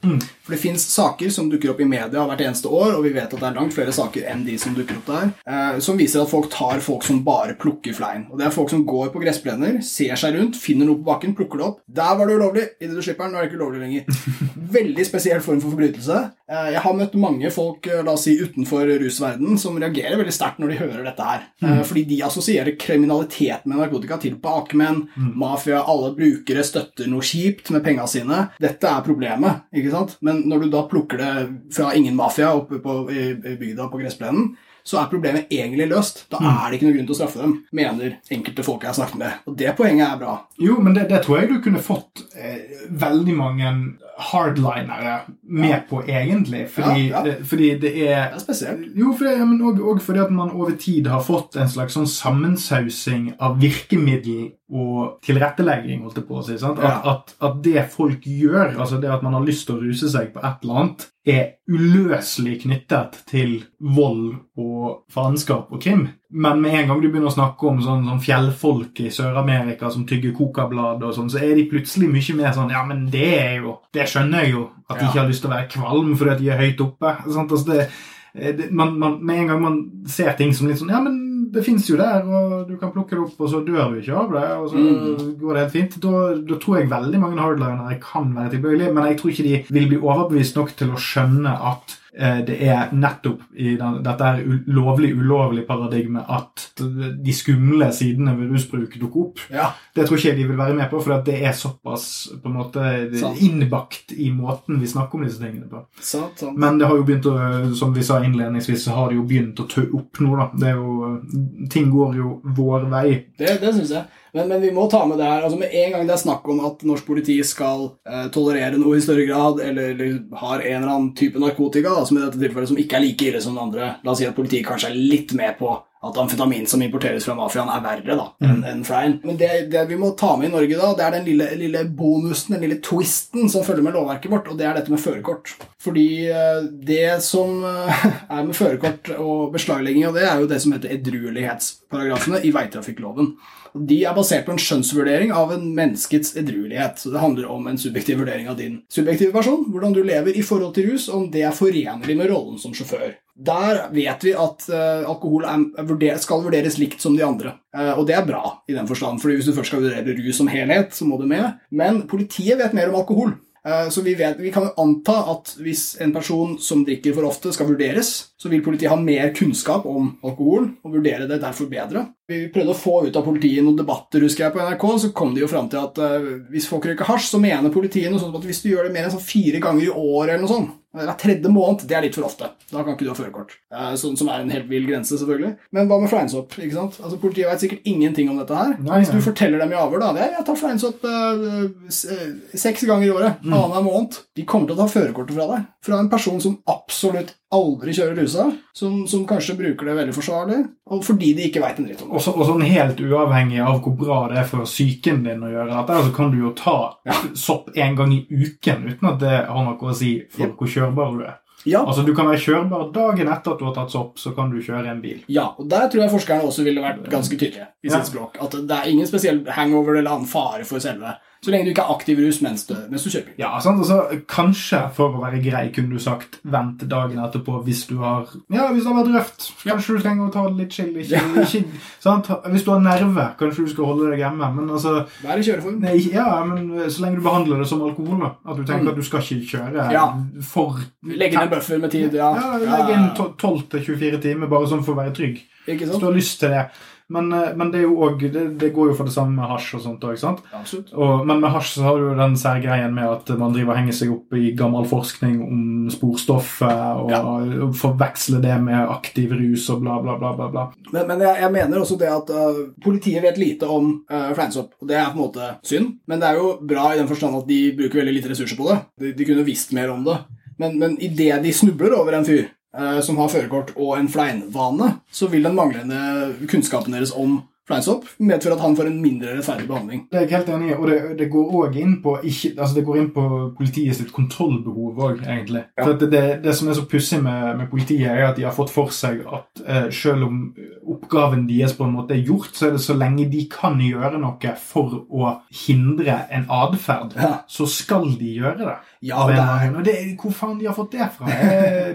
For det fins saker som dukker opp i media hvert eneste år, og vi vet at det er langt flere saker enn de som dukker opp der, eh, som viser at folk tar folk som bare plukker flein. Og det er folk som går på gressplener, ser seg rundt, finner noe på bakken, plukker det opp. Der var det ulovlig! Idet du slipper den, nå er det ikke ulovlig lenger. Veldig spesiell form for forbrytelse. Eh, jeg har møtt mange folk eh, la oss si, utenfor rusverden som reagerer veldig sterkt når de hører dette her. Eh, fordi de assosierer kriminalitet med narkotika til bakmenn, mafia, alle brukere støtter noe kjipt med penga sine. Dette er problemet. ikke sant? Men når du da plukker det fra ingen mafia oppe på, i, bygda på gressplenen, så er problemet egentlig løst. Da er det ikke noen grunn til å straffe dem, mener enkelte folk jeg har snakket med. Og det poenget er bra. Jo, men det, det tror jeg du kunne fått eh, veldig mange hardlinere med på, egentlig. Fordi, Ja, ja. Det, fordi det er Det er spesielt. Jo, for det, men og fordi at man over tid har fått en slags sånn sammensausing av virkemiddel og tilrettelegging, holdt jeg på å si. Sant? At, Ja. at, at det folk gjør, altså det at man har lyst til å ruse seg på et eller annet, er uløselig knyttet til vold og faenskap og krim. Men med en gang du begynner å snakke om sånn, sånn fjellfolk i Sør-Amerika som tygger kokablad, og sånn, så er de plutselig mye mer sånn Ja, men det er jo Det skjønner jeg jo. At de Ja. ikke har lyst til å være kvalm fordi de er høyt oppe. Sant? Altså det, eh, det, man, man, med en gang man ser ting som litt sånn Ja, men det fins jo der, og du kan plukke det opp, og så dør du ikke av det, og så Mm. går det helt fint. Da, da tror jeg veldig mange hardlinere kan være tilbøyelige, men jeg tror ikke de vil bli overbevist nok til å skjønne at det er nettopp i den, dette lovlig-ulovlig paradigme at de skumle sidene ved rusbruk dukker opp. Ja, Det tror ikke jeg de vil være med på, for det er såpass på en måte Sant. innbakt i måten vi snakker om disse tingene på. sant, sant. Men det har jo begynt å, som vi sa innledningsvis, så har det jo begynt å tø opp nå, da. Det jo, ting går jo vår vei. Det, det syns jeg. Men, men vi må ta med det her. altså Med en gang det er snakk om at norsk politi skal eh, tolerere noe i større grad, eller, eller har en eller annen type narkotika, da, som i dette tilfellet som ikke er like ille som den andre La oss si at politiet kanskje er litt med på at amfetamin som importeres fra mafiaen, er verre da, enn en flein. Men det, det vi må ta med i Norge, da, det er den lille, lille bonusen, den lille twisten som følger med lovverket vårt, og det er dette med førerkort. Fordi eh, det som eh, er med førerkort og beslaglegging av det, er jo det som heter edruelighetsparagrafene i veitrafikkloven. De er basert på en skjønnsvurdering av en menneskets edruelighet. Så det handler om en subjektiv vurdering av din subjektive person, hvordan du lever i forhold til rus, om det er forenlig med rollen som sjåfør. Der vet vi at eh, alkohol skal vurderes likt som de andre. Eh, og det er bra i den forstand, fordi hvis du først skal vurdere rus som helhet, så må du med. Men politiet vet mer om alkohol. Eh, Så vi, vet, vi kan jo anta at hvis en person som drikker for ofte skal vurderes, så vil politiet ha mer kunnskap om alkohol og vurdere det derfor bedre. Vi prøvde å få ut av politiet noen debatter husker jeg på NRK, så kom de jo fram til at uh, hvis folk røyker hasj, så mener politiet noe sånt at hvis du gjør det mer enn sånn fire ganger i året eller noe sånt, hver tredje måned, det er litt for ofte. Da kan ikke du ha førerkort. Uh, Sånn som er en helt vill grense, selvfølgelig. Men hva med fleinsopp? ikke sant? Altså, Politiet vet sikkert ingenting om dette her. Nei, Hvis du forteller dem i avhør, da det er, Jeg tar fleinsopp uh, eh, seks ganger i året, annenhver måned. De kommer til å ta førerkortet fra deg. Fra en person som absolutt aldri kjører rusa, som, som kanskje bruker det veldig forsvarlig, og fordi de ikke veit en dritt om det. Og, så, og sånn helt uavhengig av hvor bra det er for psyken din å gjøre dette, så kan du jo ta sopp en gang i uken uten at det har noe å si for hvor kjørbar du er. Ja, Altså Du kan være kjørbar dagen etter at du har tatt sopp, så kan du kjøre en bil. Ja, og der tror jeg forskerne også ville vært ganske tydelige i Ja. sitt språk. At det er ingen spesiell hangover eller annen fare for selve Så lenge du ikke er aktiv rus mens du, mens du kjører. Ja, sant? Altså, kanskje for å være grei kunne du sagt vent dagen etterpå hvis du har Ja, hvis det har vært røft. Kanskje du trenger å ta det litt chill. Ikke, ikke, sant? Hvis du har nerve, kanskje du skal holde deg hjemme. Men altså Vær i kjøreform. nei, Ja, men så lenge du behandler det som alkohol, da. At du tenker at du skal ikke kjøre Mm. Ja. for Legge inn en buffer med tid. Ja, Ja, legge inn 12-24 timer bare sånn for å være trygg. Ikke Hvis sant? du har lyst til det. Men, eh, men det også, det, det går jo for det samme med hasj og sånt òg, sant? Absolutt. Og, men med hasj så har du jo den særgreien med at man driver og henger seg opp i gammel forskning om sporstoffet, og, Ja. og forveksler det med aktiv rus og bla, bla, bla. bla, bla. Men, men jeg, jeg mener også det at uh, politiet vet lite om uh, fleinsopp. Og det er på en måte synd, men det er jo bra i den forstand at de bruker veldig lite ressurser på det. De, de kunne visst mer om det. Men, men idet de snubler over en fyr som har førerkort og en fleinvane, så vil den manglende kunnskapen deres om fleinsopp medføre at han får en mindre rettferdig behandling. Det er jeg helt enig i, og det, det går òg inn altså inn på politiet sitt kontrollbehov òg, egentlig. Ja. For at det, det som er så pussig med, med politiet, er at de har fått for seg at eh, selv om oppgaven deres på en måte er gjort, så er det så lenge de kan gjøre noe for å hindre en atferd, Ja. så skal de gjøre det. Ja, det er. Og det, hvor faen de har fått det fra,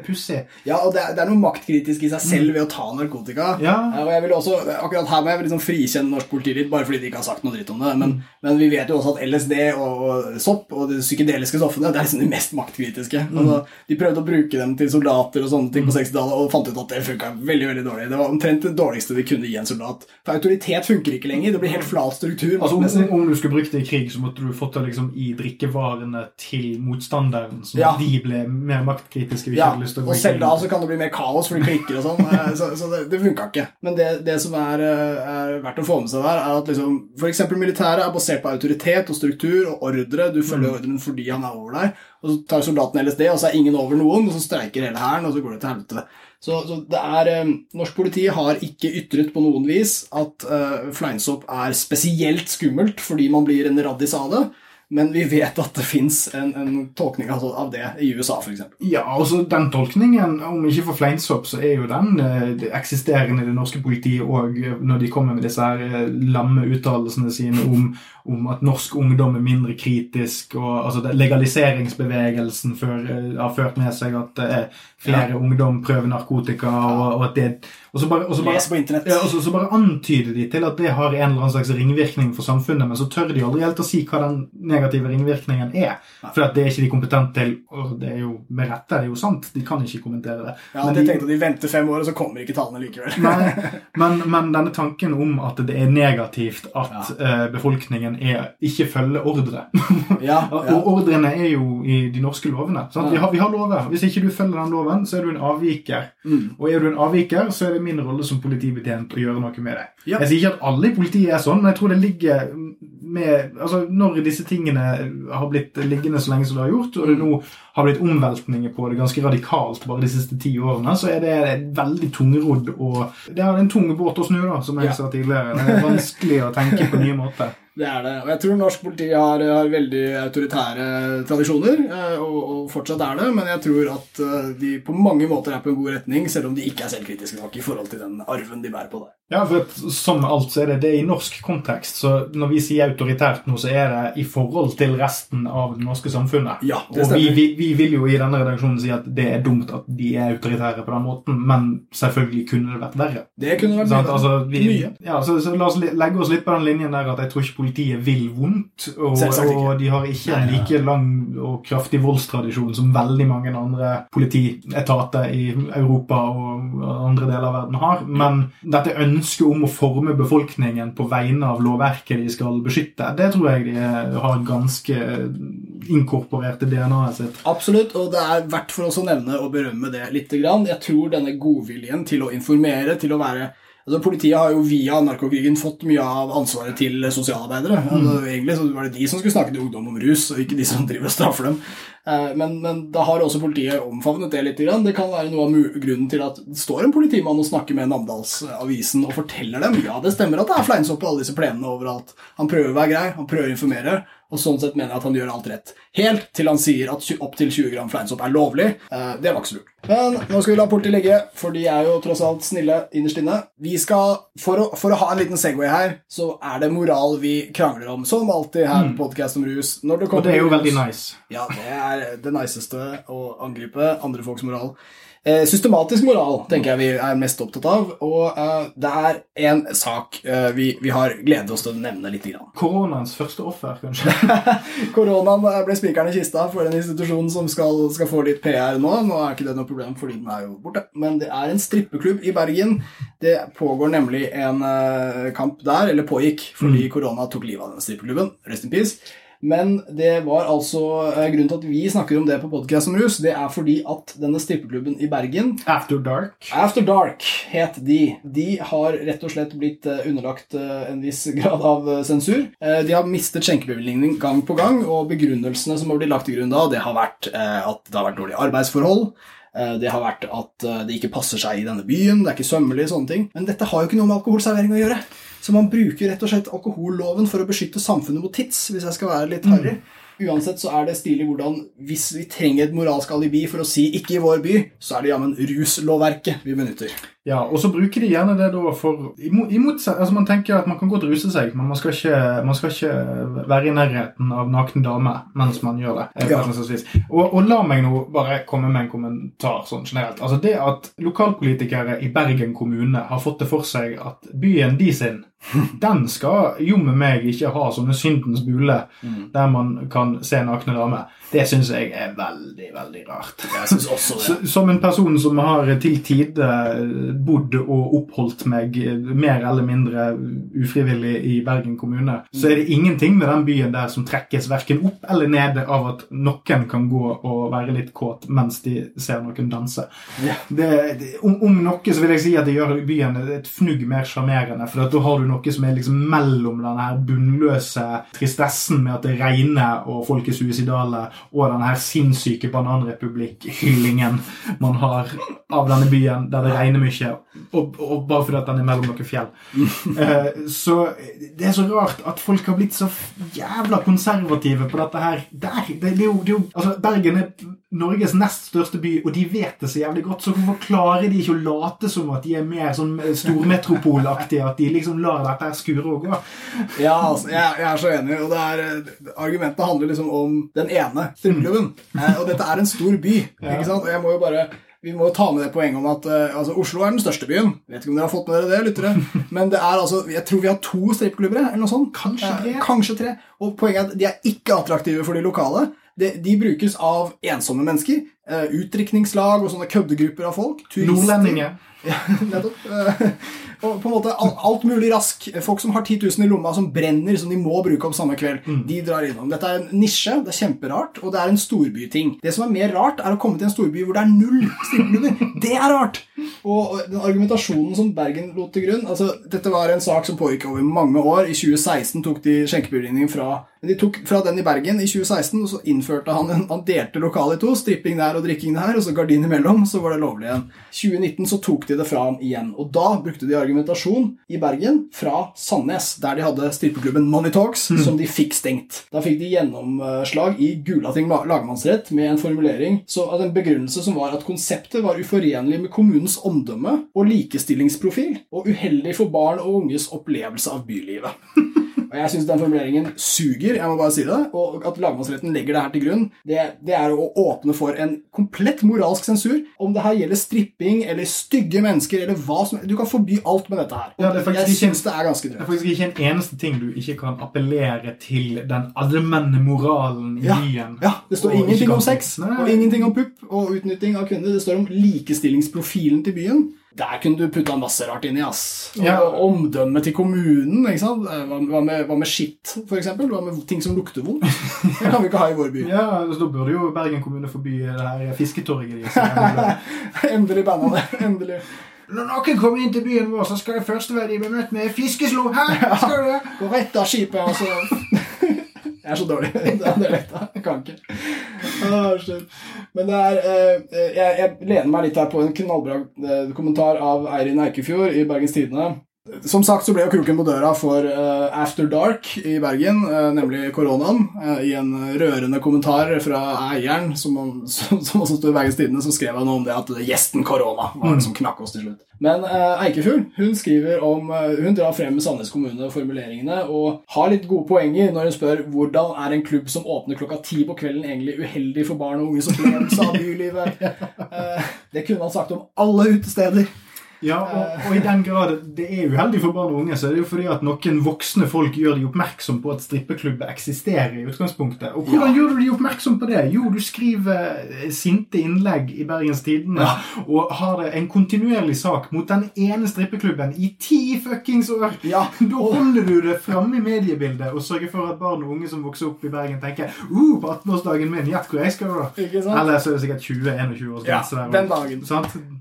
pussig. ja, og det er, det er noe maktkritisk i seg selv ved å ta narkotika. Ja. Ja, og jeg vil også, akkurat her må jeg liksom frikjenne norsk politi litt, bare fordi de ikke har sagt noe dritt om det. Men, men vi vet jo også at LSD og, og sopp og de psykedeliske stoffene det er liksom de mest maktkritiske. Altså, de prøvde å bruke dem til soldater og sånne ting på 60-tallet og fant ut at det funka veldig veldig dårlig. Det var omtrent det dårligste de kunne gi en soldat. For autoritet funker ikke lenger. Det blir helt flat struktur. Altså, om, om du skulle brukt det i krig, så måtte du fått det liksom i drikkevarene til motstanderen, så Ja. de ble mer maktkritiske. Ja, hadde lyst til å og selv da så kan det bli mer kaos fordi klikker og sånn. eh, Så, så det, det funka ikke. Men det, det som er, eh, er verdt å få med seg der, er at liksom, f.eks. militæret er basert på autoritet og struktur og ordre. Du følger Mm. ordren fordi han er over deg. Og så tar soldaten LSD, og så er ingen over noen, og så streiker hele hæren, og så går det til helvete. Så, så det er, eh, Norsk politi har ikke ytret på noen vis at eh, fleinsopp er spesielt skummelt fordi man blir en raddis av det. Men vi vet at det fins en, en tolkning altså, av det i USA, f.eks. Ja, altså Den tolkningen, om ikke for fleinsopp, så er jo den eh, det eksisterende i det norske politiet òg, når de kommer med disse her eh, lamme uttalelsene sine om, om at norsk ungdom er mindre kritisk, og altså legaliseringsbevegelsen før, eh, har ført med seg at eh, flere ungdom prøver narkotika, og, og at det og så bare, og så bare, Les på internett. Ja, og så, så bare antyder de til at det har en eller annen slags ringvirkning for samfunnet, men så tør de aldri helt å si hva den negative ringvirkningen er. For at det er ikke de kompetente til. Og det er jo med rette, det er jo sant. De kan ikke kommentere det. Ja, men, de tenkte at de venter fem år, og så kommer ikke tallene likevel. nei, men, men denne tanken om at det er negativt at eh, befolkningen er, ikke følge ordre Ja, Og ordrene er jo i de norske lovene. Vi, har, vi har lover. Hvis ikke du følger den loven, så er du en avviker. Mm. Og er du en avviker, så er det min rolle som politibetjent å gjøre noe med det. Ja. Jeg sier ikke at alle i politiet er sånn, men jeg tror det ligger med Altså, når disse tingene har blitt liggende så lenge som det har gjort, og det nå har blitt omveltninger på det ganske radikalt bare de siste ti årene, så er det veldig tungrodd og Det er en tung båt å snu, da, som jeg Ja. sa tidligere. Det er vanskelig å tenke på nye måter. Det er det. Og jeg tror norsk politi har, har veldig autoritære tradisjoner, eh, og, og fortsatt er det, men jeg tror at eh, de på mange måter er på en god retning, selv om de ikke er selvkritiske nok i forhold til den arven de bærer på der. Ja, for at, som med alt så er det det i norsk kontekst. Så når vi sier autoritært nå, så er det i forhold til resten av det norske samfunnet. Ja, det og vi, stemmer. vi, vi vil jo i denne redaksjonen si at det er dumt at de er autoritære på den måten, men selvfølgelig kunne det vært verre. Det kunne vært verre. mye. Altså, vi, Mye. ja, så, så la oss legge oss litt på den linjen der at jeg tror ikke politiet vil vondt. Og, og de har ikke en like lang og kraftig voldstradisjon som veldig mange andre politietater i Europa og andre deler av verden har. Men dette ønsket om å forme befolkningen på vegne av lovverket de skal beskytte, det tror jeg de har ganske inkorporert i DNA-et sitt. Absolutt, og det er verdt for oss å nevne og berømme det litt. Jeg tror denne godviljen til å informere, til å være Altså, Politiet har jo via narkokrigen fått mye av ansvaret til sosialarbeidere. Altså, egentlig så var det de som skulle snakke til ungdom om rus, og ikke de som driver og straffer dem. Eh, Men, men da har også politiet omfavnet det litt. Det kan være noe av grunnen til at det står en politimann og snakker med Namdalsavisen og forteller dem ja, det stemmer at det er fleinsopp på alle disse plenene overalt. Han prøver å være grei, han prøver å informere, og sånn sett mener jeg at han gjør alt rett. Helt til han sier at opptil 20 gram fleinsopp er lovlig. Eh, det var ikke så lurt. Men nå skal vi la politiet ligge, for de er jo tross alt snille innerst inne. Vi skal, for å, for å ha en liten Segway her, så er det moral vi krangler om, som alltid her på Podcast om rus. Når det Mm. Og det er jo veldig nice. Ja, det er det niceste å angripe andre folks moral. Eh, systematisk moral tenker jeg vi er mest opptatt av, og uh, det er en sak uh, vi, vi har gledet oss til å nevne litt. Grann. Koronaens første offer, kanskje. Koronaen ble spikeren i kista for den institusjonen som skal, skal få litt PR nå. Nå er ikke det noe problem, fordi den er jo borte. Men det er en strippeklubb i Bergen. Det pågår nemlig en uh, kamp der, eller pågikk, fordi korona tok livet av denne strippeklubben. Rest in peace. Men det var altså eh, grunnen til at vi snakker om det på Podcast om rus, det er fordi at denne strippeklubben i Bergen After Dark. After Dark het de. De har rett og slett blitt eh, underlagt eh, en viss grad av sensur. De har mistet skjenkebevilgningen gang på gang, og begrunnelsene som har blitt lagt til grunn da, det har vært at det har vært dårlige arbeidsforhold. Det har vært at det ikke passer seg i denne byen, det er ikke sømmelig, sånne ting. Men dette har jo ikke noe med alkoholservering å gjøre. Så man bruker rett og slett alkoholloven for å beskytte samfunnet mot tits, hvis jeg skal være litt harry. Uansett så er det stilig hvordan hvis vi trenger et moralsk alibi for å si 'ikke i vår by', så er det jammen ruslovverket vi benytter. Ja, og så bruker de gjerne det da for imot, seg, altså Man tenker at man kan godt ruse seg, men man skal ikke, man skal ikke være i nærheten av nakne damer mens man gjør det. eh, Ja. Og, og la meg nå bare komme med en kommentar sånn generelt. Altså Det at lokalpolitikere i Bergen kommune har fått det for seg at byen de sin, den skal jo med meg ikke ha sånne syndens bule der man kan se nakne damer, det syns jeg er veldig, veldig rart. Jeg synes også det. Som en person som har til tide bodd og oppholdt meg mer eller mindre ufrivillig i Bergen kommune, så er det ingenting med den byen der som trekkes verken opp eller ned av at noen kan gå og være litt kåt mens de ser noen danse. Ja. Det, det, om, om noe så vil jeg si at det gjør byen et fnugg mer sjarmerende, for da har du noe som er liksom mellom denne her bunnløse tristessen med at det regner og folk er suicidale, og denne her sinnssyke bananrepublikk-hyllingen man har av denne byen der det regner mye, og, og bare fordi at den er mellom noen fjell. Eh, så det er så rart at folk har blitt så jævla konservative på dette her. Der, det, det, er jo, det er jo, altså Bergen er Norges nest største by, og de vet det så jævlig godt, så hvorfor klarer de ikke å late som at de er mer sånn stormetropolaktige, at de liksom lar dette her skure og gå? Ja, altså, jeg, jeg er så enig. og det er, eh, Argumentet handler liksom om den ene strømklubben. Eh, og dette er en stor by. Ikke sant? Og jeg må jo bare vi må ta med det poenget om at uh, altså, Oslo er den største byen. Vet ikke om dere har fått med dere det, lyttere. Men det er altså, jeg tror vi har to strippeklubber. eller noe sånt. Kanskje Eh, tre. kanskje tre. Og poenget er at de er ikke attraktive for de lokale. De, de brukes av ensomme mennesker. Uh, utdrikningslag og sånne køddegrupper av folk. turister. Nordlendinger. Ja, nettopp. Eh, Og på en måte alt, mulig rask. Folk som har 10 000 i lomma, som brenner, som de må bruke opp samme kveld, de drar innom. Dette er en nisje, det er kjemperart, og det er en storbyting. Det som er mer rart, er å komme til en storby hvor det er null strippeklubber. Det er rart! Og den argumentasjonen som Bergen lot til grunn altså, Dette var en sak som pågikk over mange år. I 2016 tok de skjenkebevilgningen fra de tok fra den i Bergen i 2016, og så innførte han en, Han delte lokalet i to. Stripping der og drikking der, og så gardin imellom. Så var det lovlig igjen. 2019 så tok de det fra ham igjen. Og da brukte de argumentasjon i Bergen fra Sandnes, der de hadde strippeklubben Money Talks, som de fikk stengt. Da fikk de gjennomslag i Gulating lagmannsrett med en formulering så, at en begrunnelse som var at konseptet var uforenlig med kommunens omdømme og likestillingsprofil, og uheldig for barn og unges opplevelse av bylivet. Og jeg syns den formuleringen suger, jeg må bare si det. Og at lagmannsretten legger det her til grunn, det, det er å åpne for en komplett moralsk sensur. Om det her gjelder stripping eller stygge mennesker eller hva som Du kan forby alt med dette her. Ja, det jeg syns det er ganske Det er faktisk ikke en eneste ting du ikke kan appellere til den allmenne moralen i Ja, byen. ja, Det står ingenting om sex og ingenting om pupp og utnytting av kvinner. Det står om likestillingsprofilen til byen. Der kunne du putta masse rart inni. ass. Og Ja. Omdømmet til kommunen. ikke sant? Hva, hva, med, hva med skitt, eksempel? Hva med ting som lukter vondt? Det kan vi ikke ha i vår by. Ja, så Da burde jo Bergen kommune forby det her fisketorget deres. Når Endelig banna det. Endelig. noen kommer inn til byen vår, så skal det første være de blir møtt med fiskeslo. Hæ? Skal du det? Gå rett av skipet, og så Jeg er så dårlig den dialekta. Jeg kan ikke. Ah. Men det er eh, jeg, jeg lener meg litt her på en knallbra eh, kommentar av Eirin Eikefjord i Bergens Tidende. Som sagt så ble jo kroken på døra for uh, After Dark i Bergen, uh, nemlig koronaen. Uh, I en rørende kommentar fra eieren, som, som, som også sto i Bergens Tidende, så skrev han om det at gjesten korona var det som knakk oss til slutt. Men Eikefjord hun skriver om Hun drar frem Sandnes kommune formuleringene og har litt gode poenger når hun spør hvordan er en klubb som åpner klokka ti på kvelden, egentlig uheldig for barn og unges opplevelse av bylivet. det kunne han sagt om alle utesteder. Ja, og, og, i den grad det er uheldig for barn og unge, så er det jo fordi at noen voksne folk gjør de oppmerksom på at strippeklubber eksisterer i utgangspunktet. Og hvordan ja. gjør du de oppmerksom på det? Jo, du skriver eh, sinte innlegg i Bergens Tidende ja. og har en kontinuerlig sak mot den ene strippeklubben i ti fuckings år. Ja. Da holder du det framme i mediebildet og sørger for at barn og unge som vokser opp i Bergen, tenker uh, på 18-årsdagen min, gjett hvor jeg skal da. Eller så er det sikkert 20-21 års grense ja, Den dagen.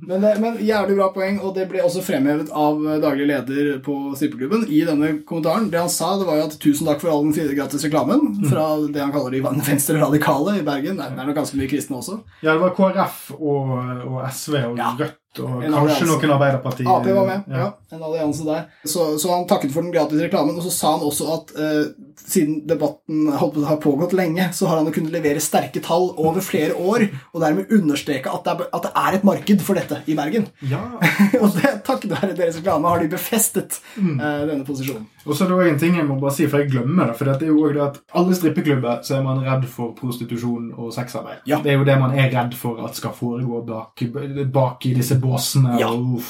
Men, men jævlig bra poeng. Og det ble også fremhevet av daglig leder på strippeklubben i denne kommentaren. Det han sa, det var jo at 'tusen takk for all den gratis reklamen' fra det han kaller de venstre radikale i Bergen. Det er nok ganske mye kristne også. Ja, det var KrF og, og SV og ja. Rødt og kanskje noen Arbeiderpartier. Ap var med, ja. ja. En allianse der. Så, så, han takket for den gratis reklamen, og så sa han også at uh, siden debatten har pågått lenge, så har han kunnet levere sterke tall over flere år, og dermed understreke at det er, at det er et marked for dette i Bergen. Ja. og det, takket være deres reklame har de befestet mm. uh, denne posisjonen. Og så er det en ting jeg må bare si, for jeg glemmer det. For det er jo også det at alle strippeklubber så er man redd for prostitusjon og sexarbeid. Ja. Det er jo det man er redd for at skal foregå bak, bak i disse båsene. Ja. Og,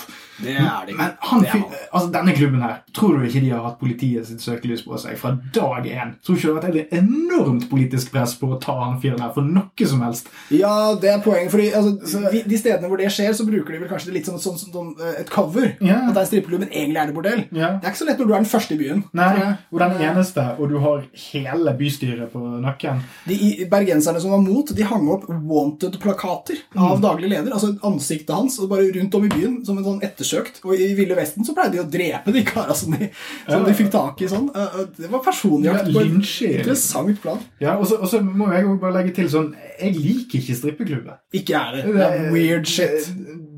det er det Men han, altså, denne klubben her, tror du ikke de har hatt politiet sitt søkelys på seg fra dag én? Tror ikke det har vært et enormt politisk press på å ta han fyren her for noe som helst? Ja, det er poenget. fordi altså, de, de, stedene hvor det skjer, så bruker de vel kanskje det litt som, sånn, som eh, et cover. Yeah. At det er strippeklubb, men egentlig er det bordell. Yeah. Det er ikke så lett når du er den første i byen. Nei, og den eneste, og du har hele bystyret på nakken. De bergenserne som var mot, de hang opp wanted-plakater av mm. daglig leder. Altså ansiktet hans, og bare rundt om i byen som en sånn etter ettersøkt. Og i Ville Vesten så pleide de å drepe de kara som, de, som de fikk tak i sånn. Det var personjakt på et interessant plan. Ja, og så, må jeg jo bare legge til sånn Jeg liker ikke strippeklubber. Ikke er det. Det er weird shit.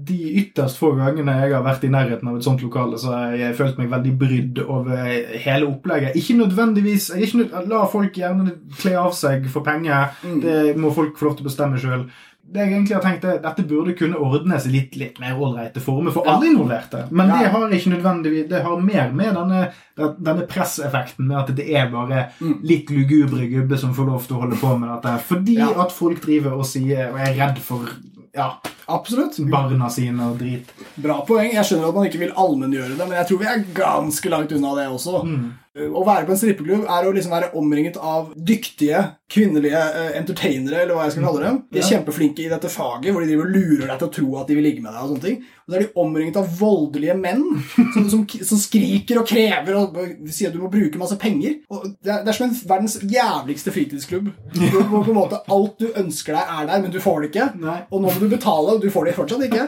De ytterst få gangene jeg har vært i nærheten av et sånt lokale, så har jeg følt meg veldig brydd over hele opplegget. Ikke nødvendigvis ikke nød, La folk gjerne kle av seg for penger. Mm. Det må folk få lov til å bestemme sjøl det jeg egentlig har tenkt er, Dette burde kunne ordnes i litt, litt mer ålreite former for alle involverte. Men ja. det har ikke nødvendigvis Det har mer med denne, denne presseffekten med at det er bare mm. litt lugubre gubber som får lov til å holde på med dette. Fordi ja. at folk driver og sier og er redd for ja, absolutt. barna sine og drit. Bra poeng. Jeg skjønner at man ikke vil allmenngjøre det, men jeg tror vi er ganske langt unna det også. Mm. Å være på en strippeklubb er å liksom være omringet av dyktige kvinnelige uh, entertainere, eller hva jeg skal kalle dem. De er kjempeflinke i dette faget, hvor de driver og lurer deg til å tro at de vil ligge med deg. Og sånne ting. Og da er de omringet av voldelige menn som, som, som skriker og krever og, og sier at du må bruke masse penger. Og det, er, det er som en verdens jævligste fritidsklubb. Hvor, på en måte alt du ønsker deg, er der, men du får det ikke. Nei. Og nå må du betale, og du får det fortsatt ikke.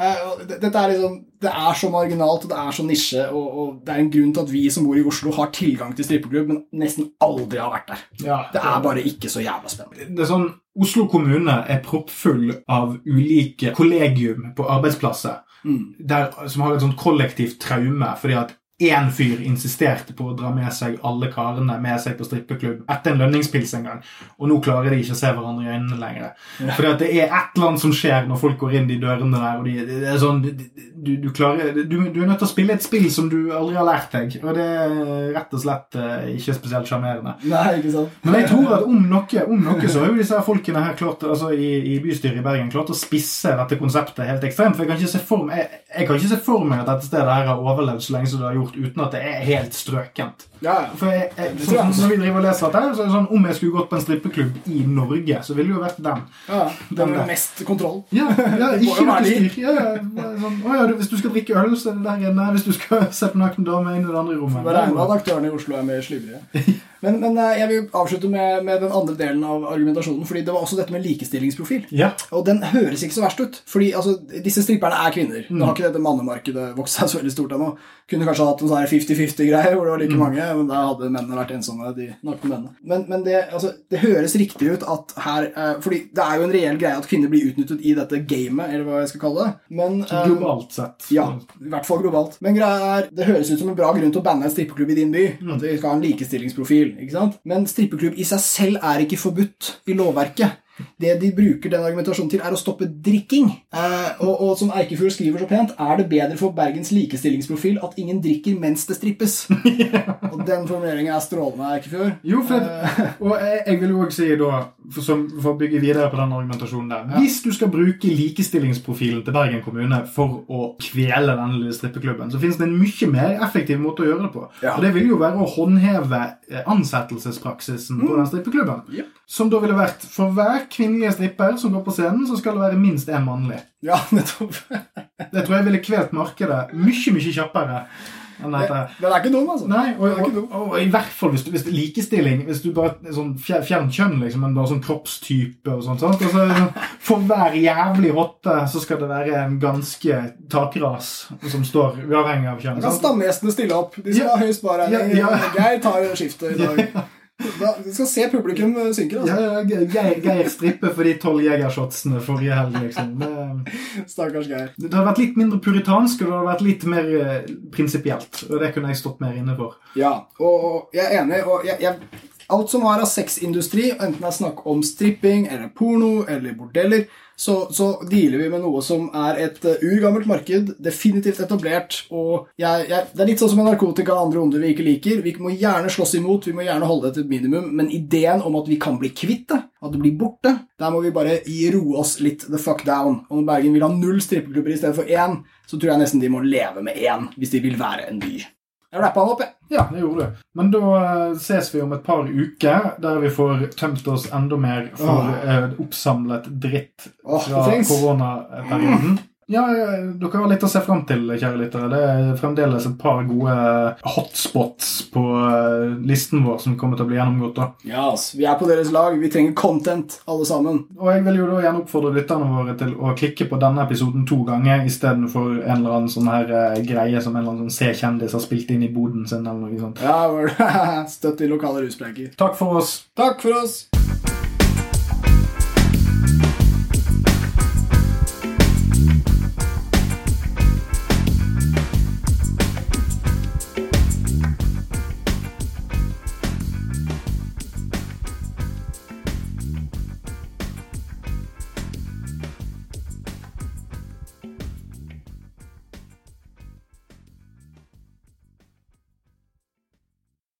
Uh, dette er liksom det er så marginalt og det er så nisje, og, og, det er en grunn til at vi som bor i Oslo, har tilgang til strippeklubb, men nesten aldri har vært der. Ja, det er bare ikke så jævla spennende. Det er sånn, Oslo kommune er proppfull av ulike kollegium på arbeidsplasser mm. der, som har et sånt kollektivt traume fordi at én fyr insisterte på å dra med seg alle karene med seg på strippeklubb etter en lønningspils en gang, og nå klarer de ikke å se hverandre i øynene lenger. Ja. At det er et eller annet som skjer når folk går inn de dørene der, og de, det er sånn du, du klarer du, du, er nødt til å spille et spill som du aldri har lært deg, og det er rett og slett uh, ikke spesielt sjarmerende. Men jeg tror at om noe, om noe så har jo disse folkene her klart, altså i, i bystyret i Bergen klart å spisse dette konseptet helt ekstremt. For jeg kan ikke se for meg, jeg, jeg kan ikke se for meg at dette stedet her har overlevd så lenge som det har gjort gjort uten at det er helt strøkent. Ja, For jeg, jeg, så, Når vi driver og leser dette, så er det sånn om jeg skulle gått på en strippeklubb i Norge, så ville det jo vært den. Ja, Den med mest kontroll. Ja, ja ikke noe styr. Ja, sånn, å, ja, hvis du skal drikke øl, så er det der inne. Hvis du skal se på nakne damer inn i det andre rommet. Det regner med at aktørene i Oslo er mer slivrige. Men, men eh, jeg vil avslutte med, med den andre delen av argumentasjonen, fordi det var også dette med likestillingsprofil. Ja. Og den høres ikke så verst ut, fordi altså, disse stripperne er kvinner. Mm. Nå har ikke dette mannemarkedet vokst seg så veldig stort ennå. Kunne kanskje hatt en sånn 50-50-greie hvor det var like Mm. mange, men da hadde mennene vært ensomme, de nakne mennene. Men, men det, altså, det høres riktig ut at her uh, Fordi det er jo en reell greie at kvinner blir utnyttet i dette gamet, eller hva jeg skal kalle det. Men uh, Globalt sett. ja, i hvert fall globalt. Men greia er, det høres ut som en bra grunn til å banne en strippeklubb i din by. Mm. At vi skal ha en likestillingsprofil. Ikke sant? Men strippeklubb i seg selv er ikke forbudt i lovverket. Det de bruker den argumentasjonen til, er å stoppe drikking. Eh, og, og som Eikefjord skriver så pent, er det bedre for Bergens likestillingsprofil at ingen drikker mens det strippes. og den formuleringen er strålende, Eikefjord. Jo, for, Eh, og jeg, jeg vil jo også si da, for, som, for å bygge videre på den argumentasjonen der Hvis du skal bruke likestillingsprofilen til Bergen kommune for å kvele denne lille strippeklubben, så finnes det en mye mer effektiv måte å gjøre det på. Ja. Og det vil jo være å håndheve ansettelsespraksisen ansettelsespraksisen på den strippeklubben. Yep. Som da ville vært for hver kvinnelige stripper som går på scenen, så skal det være minst én mannlig. ja, nettopp. Det tror jeg ville kvelt markedet mye, mye kjappere. Den er ikke dum, altså. Nei, og, og, og, og, i hvert fall hvis, du, hvis det likestilling Hvis du bare sånn fjer- kjønn, liksom, men bare sånn kroppstype og sånt. Sant? Altså, for hver jævlig rotte så skal det være en ganske takras som står uavhengig av kjønn. Da kan stamgjestene stille opp. De skal Ja. ha bare, baregning. Ja, ja. Geir tar skiftet i dag. Da, du skal se publikum synke. Ja, Altså. ja, Ge- Geir, Geir strippe for de tolv jegershotsene forrige helg, liksom. Det, Stakkars Geir. det hadde vært litt mindre puritansk, og det hadde vært litt mer eh, prinsipielt. Og det kunne jeg stått mer inne for. Ja, og, og jeg er enig. og jeg, jeg, Alt som har av sexindustri, enten det er snakk om stripping eller porno eller bordeller, så, så dealer vi med noe som er et uh, urgammelt marked, definitivt etablert. og jeg, jeg, Det er litt sånn som med narkotika og andre onder vi ikke liker. Vi må gjerne slåss imot, vi må gjerne holde det til et minimum, men ideen om at vi kan bli kvitt det, at det blir borte, der må vi bare roe oss litt the fuck down. Når Bergen vil ha null strippeklubber i stedet for én, så tror jeg nesten de må leve med én hvis de vil være en by. Jeg rappa den opp, jeg. Ja, det gjorde du. Men da eh, ses vi om et par uker, der vi får tømt oss enda mer for oh. eh, oppsamlet dritt fra trengs. koronaperioden. Ja, dere har litt å se fram til, kjære lyttere. Det er fremdeles et par gode hotspots på eh, listen vår som kommer til å bli gjennomgått. da. Ja, yes, Vi er på deres lag. Vi trenger content, alle sammen. Og jeg vil jo da gjerne oppfordre lytterne våre til å klikke på denne episoden to ganger istedenfor en eller annen sånn her eh, greie som en eller annen sånn C-kjendis har spilt inn i boden sin. eller noe sånt. Ja. Støtt de lokale ruspreiker. Takk for oss. Takk for oss.